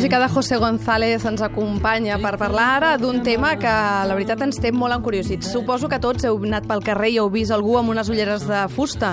Música de José González ens acompanya per parlar ara d'un tema que la veritat ens té molt encuriosits. Suposo que tots heu anat pel carrer i heu vist algú amb unes ulleres de fusta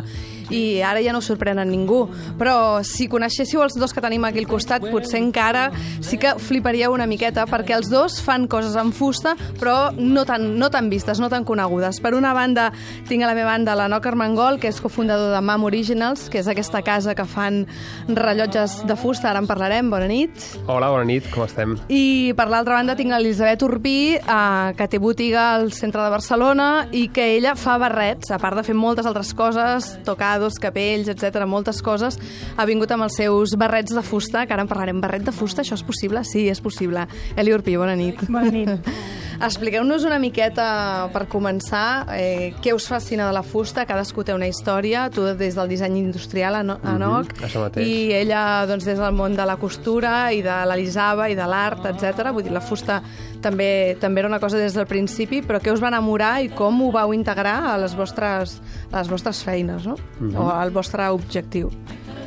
i ara ja no sorprèn a ningú. Però si coneixéssiu els dos que tenim aquí al costat, potser encara sí que fliparíeu una miqueta, perquè els dos fan coses amb fusta, però no tan, no tan vistes, no tan conegudes. Per una banda, tinc a la meva banda l'Enoc Armengol, que és cofundador de MAM Originals, que és aquesta casa que fan rellotges de fusta, ara en parlarem. Bona nit. Hola, bona nit, com estem? I per l'altra banda tinc l'Elisabet Urbí, eh, que té botiga al centre de Barcelona i que ella fa barrets, a part de fer moltes altres coses, tocar dos capells, etc, moltes coses, ha vingut amb els seus barrets de fusta, que ara en parlarem. Barret de fusta, això és possible? Sí, és possible. Eli Urpí, bona nit. Bona nit. Expliqueu-nos una miqueta, per començar, eh, què us fascina de la fusta. Cadascú té una història, tu des del disseny industrial, Anoc, Mhm, això mateix. i ella doncs, des del món de la costura i de l'Elisava i de l'art, etc. Vull dir, la fusta també també era una cosa des del principi, però què us va enamorar i com ho vau integrar a les vostres, a les vostres feines, no? Mhm. O al vostre objectiu.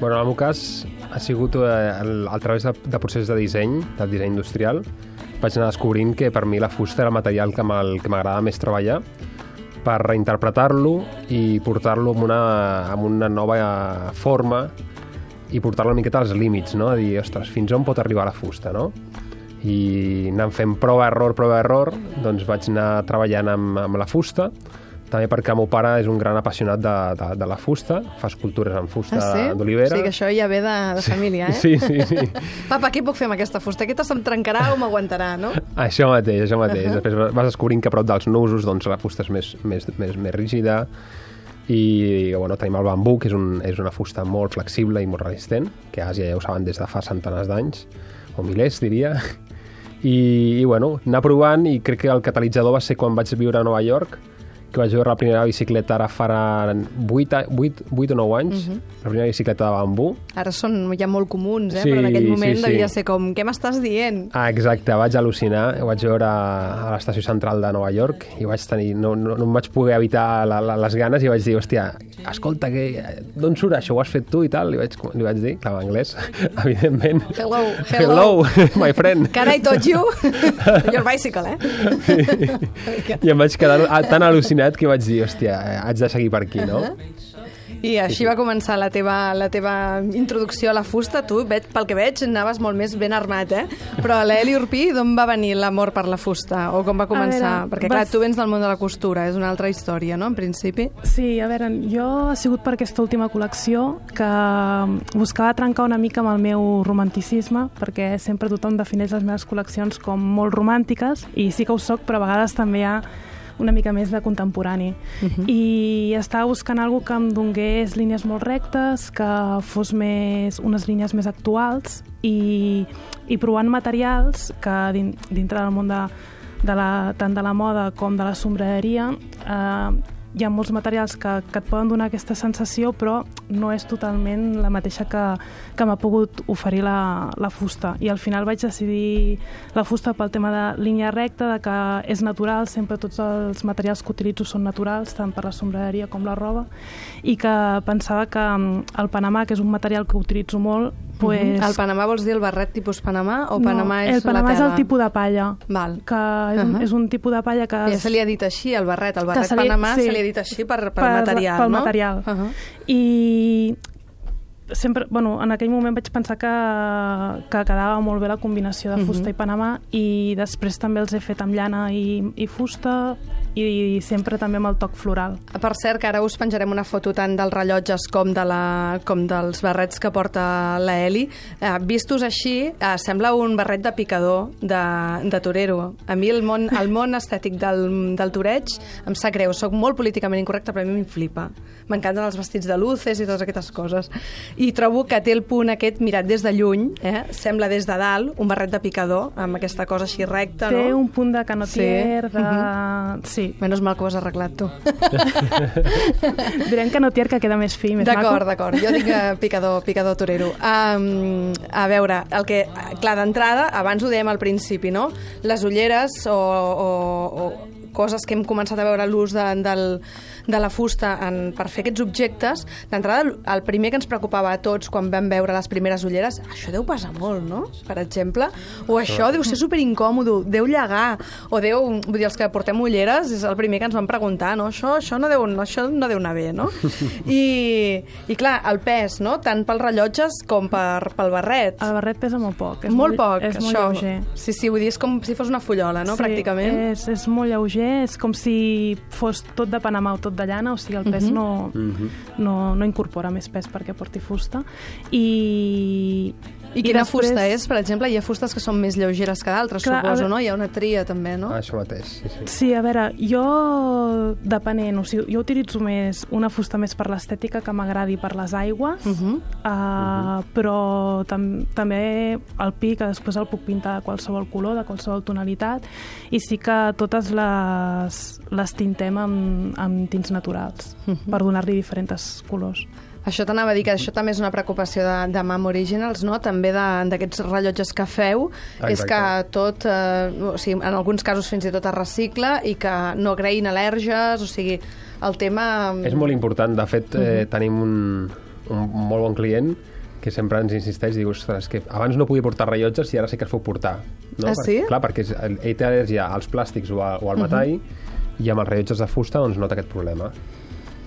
Bueno, en el meu cas ha sigut eh, el, a través de, de procés de disseny, del disseny industrial, vaig anar descobrint que per mi la fusta era el material que m'agradava més treballar per reinterpretar-lo i portar-lo amb una, amb una nova forma i portar-lo una miqueta als límits, no? A dir, ostres, fins on pot arribar la fusta, no? I anant fent prova-error, prova-error, doncs vaig anar treballant amb, amb la fusta, també perquè el meu pare és un gran apassionat de, de, de la fusta, fa escultures amb fusta Ah, sí? d'olivera. O sigui que això ja ve de, de família, eh? Sí, sí, sí. Papa, què puc fer amb aquesta fusta? Aquesta se'm trencarà o m'aguantarà, no? Això mateix, això mateix. Uh -huh. Després vas descobrint que a prop dels nusos doncs, la fusta és més, més, més, més rígida i bueno, tenim el bambú, que és, un, és una fusta molt flexible i molt resistent, que a Àsia ja ho saben des de fa centenars d'anys, o milers, diria. I, I, bueno, anar provant i crec que el catalitzador va ser quan vaig viure a Nova York, que vaig veure la primera bicicleta ara farà 8, 8, 8 o 9 anys, uh -huh. la primera bicicleta de bambú, Ara són ja molt comuns, eh? Sí, però en aquell moment sí, sí. devia ser com, què m'estàs dient? Ah, exacte, vaig al·lucinar, ho vaig veure a l'estació central de Nova York i vaig tenir, no, no, no em vaig poder evitar la, la, les ganes i vaig dir, hòstia, escolta, que, d'on surt això? Ho has fet tu i tal? Li vaig, li vaig dir, clar, en anglès, evidentment. Hello, hello. Hello, my friend. Can I touch you? Your bicycle, eh? I em vaig quedar tan al·lucinat que vaig dir, hòstia, eh, haig de seguir per aquí, no? I així va començar la teva, la teva introducció a la fusta. Tu, veig, pel que veig, anaves molt més ben armat, eh? Però l'Eli Urpí, d'on va venir l'amor per la fusta? O com va començar? veure, Perquè, clar, vas- tu vens del món de la costura, és una altra història, no?, en principi. Sí, a veure, jo ha sigut per aquesta última col·lecció que buscava trencar una mica amb el meu romanticisme, perquè sempre tothom defineix les meves col·leccions com molt romàntiques, i sí que ho soc, però a vegades també hi ha una mica més de contemporani. Uh -huh. I estava buscant algo que em donés línies molt rectes, que fos més, unes línies més actuals, i, i provant materials que din, dintre del món de, de la, tant de la moda com de la sombreria eh, hi ha molts materials que, que et poden donar aquesta sensació però no és totalment la mateixa que, que m'ha pogut oferir la, la fusta. I al final vaig decidir la fusta pel tema de línia recta, de que és natural, sempre tots els materials que utilitzo són naturals, tant per la sombreria com la roba i que pensava que mm, el Panamà, que és un material que utilitzo molt pues, El Panamà vols dir el barret tipus Panamà o Panamà no, és el Panamà la és tela? el tipus de palla Val. que és, un, Uh -huh. és un tipus de palla que... Ja se li ha dit així, el barret. El barret se li- Panamà sí. se li ha dit així per, per, material, pel no? material. Uh -huh. I sempre, bueno, en aquell moment vaig pensar que, que quedava molt bé la combinació de fusta Mhm. i Panamà i després també els he fet amb llana i, i fusta i, i sempre també amb el toc floral. Per cert, que ara us penjarem una foto tant dels rellotges com, de la, com dels barrets que porta la Eli. Eh, vistos així, eh, sembla un barret de picador de, de torero. A mi el món, el món estètic del, del toreig em sap greu. Soc molt políticament incorrecta, però a mi m'hi flipa. M'encanten els vestits de luces i totes aquestes coses. I trobo que té el punt aquest mirat des de lluny, eh? sembla des de dalt, un barret de picador, amb aquesta cosa així recta, Té no? un punt de canotier, Sí. de... Mhm. Sí, Menys mal que ho has arreglat tu. direm canotier que queda més fi, més. D'acord, d'acord. Jo dic eh, picador, picador torero. Um, a veure, el que, clar, d'entrada, abans ho dèiem al principi, no? Les ulleres o, o, o coses que hem començat a veure l'ús de, del, de la fusta en, per fer aquests objectes, d'entrada el- primer que ens preocupava a tots quan vam veure les primeres ulleres, això deu pesar molt, no?, per exemple, o això deu ser superincòmodo, deu llegar, o deu, vull dir, els que portem ulleres és el primer que ens van preguntar, no?, això, això, no, deu, no, això no deu anar bé, no? I, I clar, el pes, no?, tant pels rellotges com per, pel barret. El barret pesa molt poc. És molt poc, és això. molt lleuger. Sí, sí, vull dir, és com si fos una fullola, no?, sí, pràcticament. És, és molt lleuger, és com si fos tot de Panamà o tot de llana, o sigui, el pes Mhm. no, no, no incorpora més pes perquè porti fusta. I, I quina després- fusta és? Per exemple, hi ha fustes que són més lleugeres que d'altres, suposo, veure- no? Hi ha una tria, també, no? Ah, això mateix, sí, sí. Sí, a veure, jo, depenent, o sigui, jo utilitzo més una fusta més per l'estètica que m'agradi per les aigües, Uh -huh. uh, però tam també el pi, que després el puc pintar de qualsevol color, de qualsevol tonalitat, i sí que totes les, les tintem amb, amb tints naturals, per donar-li diferents colors. Això t'anava a dir que això també és una preocupació de, de Mam Originals, no? També d'aquests rellotges que feu, és que Exacte. tot, eh, o sigui, en alguns casos fins i tot es recicla i que no creïn al·lèrgies, o sigui, el tema... És molt important. De fet, eh, tenim un, un molt bon client que sempre ens insisteix, diu, ostres, que abans no podia portar rellotges i ara sí que els puc portar. No? Ah, sí? Clar, perquè és, ell té al·lèrgia als plàstics o, a, o al metall i amb els rellotges de fusta doncs nota aquest problema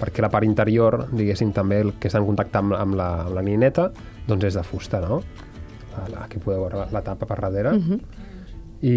perquè la part interior, diguéssim, també el que està en contacte amb, amb, la, amb la nineta, doncs és de fusta, no? Aquí podeu veure la, la tapa per darrere. I,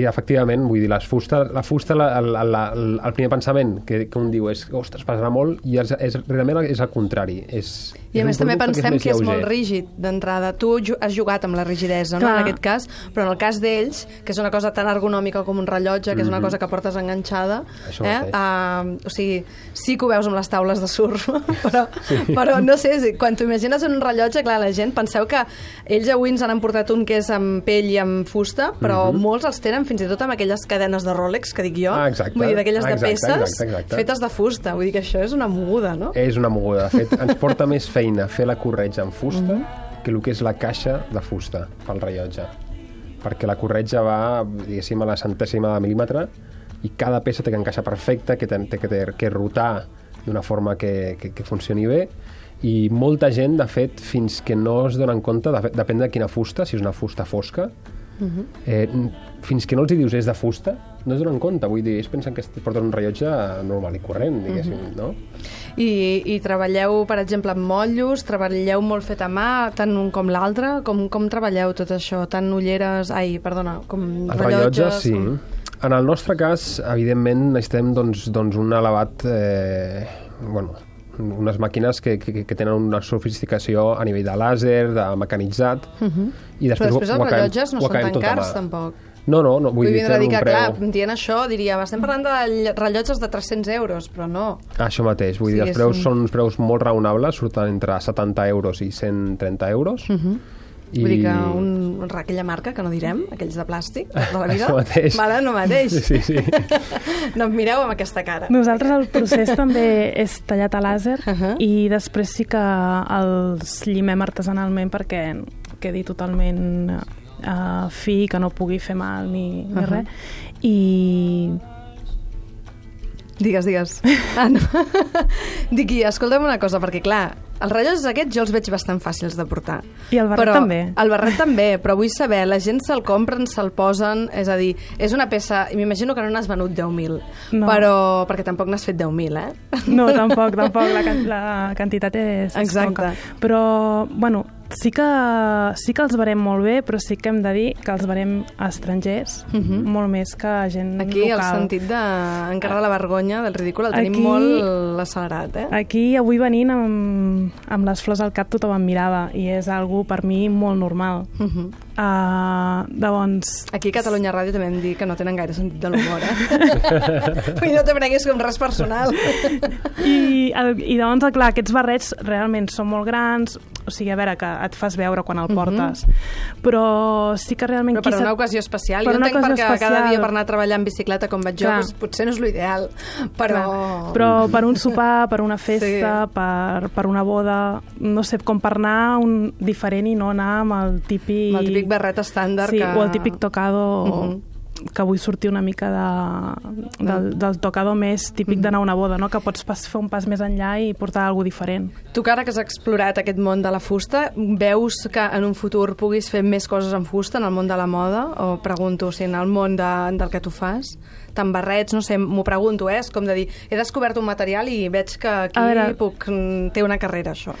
i efectivament, vull dir, les fusta, la fusta, la, el, la, el, el primer pensament que, que un diu és, ostres, pesarà molt, i és, és, realment és el contrari. És, I a és més també pensem que és, més molt lleuger. rígid d'entrada. Tu has jugat amb la rigidesa, no? Clar. en aquest cas, però en el cas d'ells, que és una cosa tan ergonòmica com un rellotge, que és una cosa que portes enganxada, Mhm. Això eh? Uh, o sigui, sí que ho veus amb les taules de surf, però, sí. però no sé, si- quan t'ho imagines en un rellotge, clar, la gent, penseu que ells avui ens han emportat un que és amb pell i amb fusta, però molts els tenen fins i tot amb aquelles cadenes de Rolex, que dic jo. Ah, exacte. vull dir, d'aquelles de peces exacte, exacte. fetes de fusta, vull dir que això és una moguda, no? És una moguda. De fet, ens porta més feina fer la corretja en fusta que el que és la caixa de fusta pel rellotge. Perquè la corretja va, diguéssim, a la centèsima de mil·límetre i cada peça té que encaixar perfecta, que té, que, té que rotar d'una forma que, que, que funcioni bé i molta gent, de fet, fins que no es donen compte, de depèn de quina fusta, si és una fusta fosca, eh, fins que no els hi dius és de fusta, no es donen compte. Vull dir, ells pensen que porten un rellotge normal i corrent, diguéssim, no? I, I treballeu, per exemple, amb motllos, treballeu molt fet a mà, tant un com l'altre? Com, com treballeu tot això? Tant ulleres... Ai, perdona, com rellotges... rellotges, sí. com- En el nostre cas, evidentment, necessitem doncs, doncs un elevat... Eh, bueno, unes màquines que, que, que tenen una sofisticació a nivell de làser, de mecanitzat, i Mhm. Però després ho- els ho acabem- rellotges no són tan cars, tampoc. No, no, no vull, Vull dir, dir que, preu... clar, dient això, diria, estem parlant de ll- rellotges de 300 euros, però no. Això mateix, vull Sí, dir, els preus un- són uns preus molt raonables, surten entre 70 euros i 130 euros. Uh -huh. I... Vull dir que un, aquella marca, que no direm, aquells de plàstic, de la vida, Això mateix. vale, no mateix. Sí, sí. no em mireu amb aquesta cara. Nosaltres el procés també és tallat a làser Uh -huh. i després sí que els llimem artesanalment perquè quedi totalment uh, fi, que no pugui fer mal ni, ni Uh -huh. res. I Digues, digues. Ah, no. Dic, i escolta'm una cosa, perquè clar, els rellotges aquests jo els veig bastant fàcils de portar. I el barret però, també. El barret també, però vull saber, la gent se'l compren, se'l posen, és a dir, és una peça, i m'imagino que no n'has venut 10.000, No. però, perquè tampoc n'has fet 10.000, eh? No, tampoc, tampoc. La, can la quantitat és, Exacte. poca. Però, bueno, sí que, sí que els barem molt bé, però sí que hem de dir que els barem estrangers, uh -huh. molt més que gent Mhm. Aquí el local. sentit de, encara de la vergonya, del ridícul, el tenim Aquí- molt accelerat, eh? Aquí, avui venint amb, amb les flors al cap, tothom em mirava i és algo per mi molt normal. Uh -huh. Uh, doncs, Aquí a Catalunya Ràdio també hem dit que no tenen gaire sentit de l'humor, eh? Vull no te prenguis com res personal. I, el, I doncs, clar, aquests barrets realment són molt grans, o sigui, a veure, que et fas veure quan el portes, però sí que realment... Mhm. Però per una ocasió especial. Per jo entenc perquè cada especial. dia per anar a treballar en bicicleta com vaig jo, Clar. doncs, potser no és l'ideal, però... Clar, però per un sopar, per una festa, Sí. per, per una boda, no sé, com per anar un, diferent i no anar amb el típic... Amb el típic barret estàndard sí, que- o el típic tocado Mhm. que vull sortir una mica de, del, del tocador més típic d'anar a una boda, no? que pots pas, fer un pas més enllà i portar alguna diferent. Tu, que ara que has explorat aquest món de la fusta, veus que en un futur puguis fer més coses en fusta, en el món de la moda? O pregunto, si en el món de, del que tu fas, tant barrets, no sé, m'ho pregunto, eh? És com de dir, he descobert un material i veig que aquí veure, puc, té una carrera, això.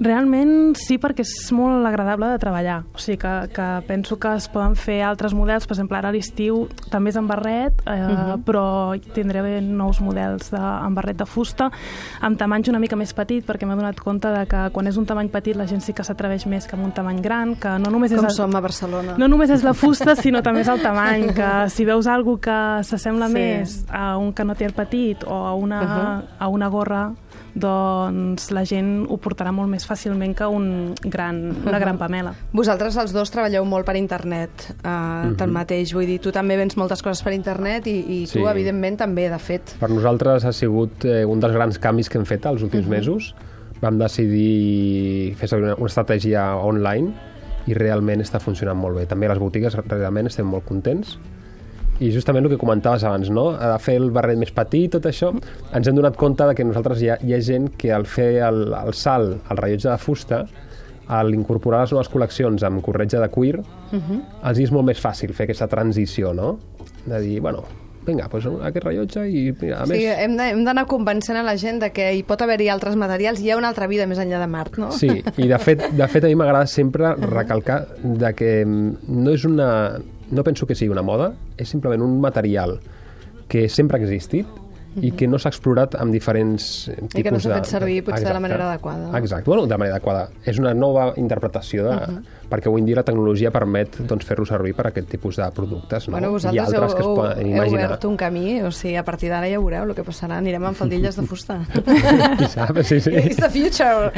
Realment sí, perquè és molt agradable de treballar. O sigui que, que penso que es poden fer altres models, per exemple, ara a l'estiu també és en barret, eh, uh mhm. -huh. però tindré nous models de, en barret de fusta, amb tamanys una mica més petit, perquè m'he donat compte de que quan és un tamany petit la gent sí que s'atreveix més que amb un tamany gran, que no només Com és... som a Barcelona. No només és la fusta, sinó també és el tamany, que si veus algú que s'assembla sí. més a un canotier petit o a una, uh -huh. a una gorra doncs la gent ho portarà molt més fàcilment que un gran, una gran pamela. Vosaltres els dos treballeu molt per internet, eh, uh -huh. tanmateix. Vull dir, tu també vens moltes coses per internet i, i tu, sí. evidentment, també, de fet. Per nosaltres ha sigut eh, un dels grans canvis que hem fet els últims uh -huh. mesos. Vam decidir fer servir una, una estratègia online i realment està funcionant molt bé. També les botigues realment estem molt contents i justament el que comentaves abans, no? A fer el barret més petit, tot això, ens hem donat compte de que nosaltres hi ha, hi ha gent que al fer el, el salt al rellotge de fusta, al incorporar les noves col·leccions amb corretja de cuir, uh -huh. els és molt més fàcil fer aquesta transició, no? De dir, bueno, vinga, doncs aquest rellotge i mira, a sí, més... hem d'anar convencent a la gent de que hi pot haver-hi altres materials, hi ha una altra vida més enllà de Mart, no? Sí, i de fet, de fet a mi m'agrada sempre recalcar de que no és una no penso que sigui una moda, és simplement un material que sempre ha existit i que no s'ha explorat amb diferents tipus de... I que no s'ha fet servir potser de la manera adequada. Exacte, bueno, de manera adequada. És una nova interpretació de... Uh -huh perquè avui en dia la tecnologia permet doncs, fer-lo servir per a aquest tipus de productes. No? Bueno, vosaltres I altres heu, que es poden imaginar. heu obert un camí, o sigui, a partir d'ara ja veureu el que passarà, anirem amb faldilles de fusta. Qui sap, sí, sí. It's the future.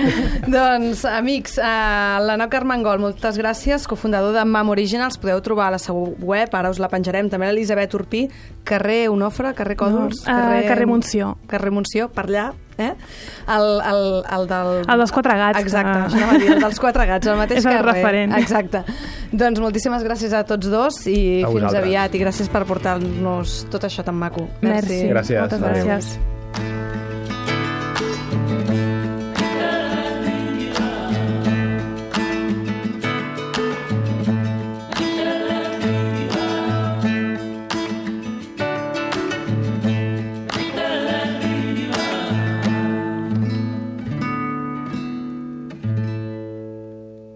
doncs, amics, uh, l'Enoc Armengol, moltes gràcies, cofundador de Mam Originals, podeu trobar a la seu web, ara us la penjarem, també l'Elisabet Urpí, carrer Onofre, carrer Còdols, no, uh, carrer... carrer Montsió. Carrer Montsió, per allà, eh? El, el, el, del... el dels quatre gats. Exacte, que... això dir, el dels quatre gats, el mateix És el carrer. referent. Exacte. Doncs moltíssimes gràcies a tots dos i a fins vosaltres. aviat i gràcies per portar-nos tot això tan maco. Merci. Merci. Gràcies. Moltes gràcies.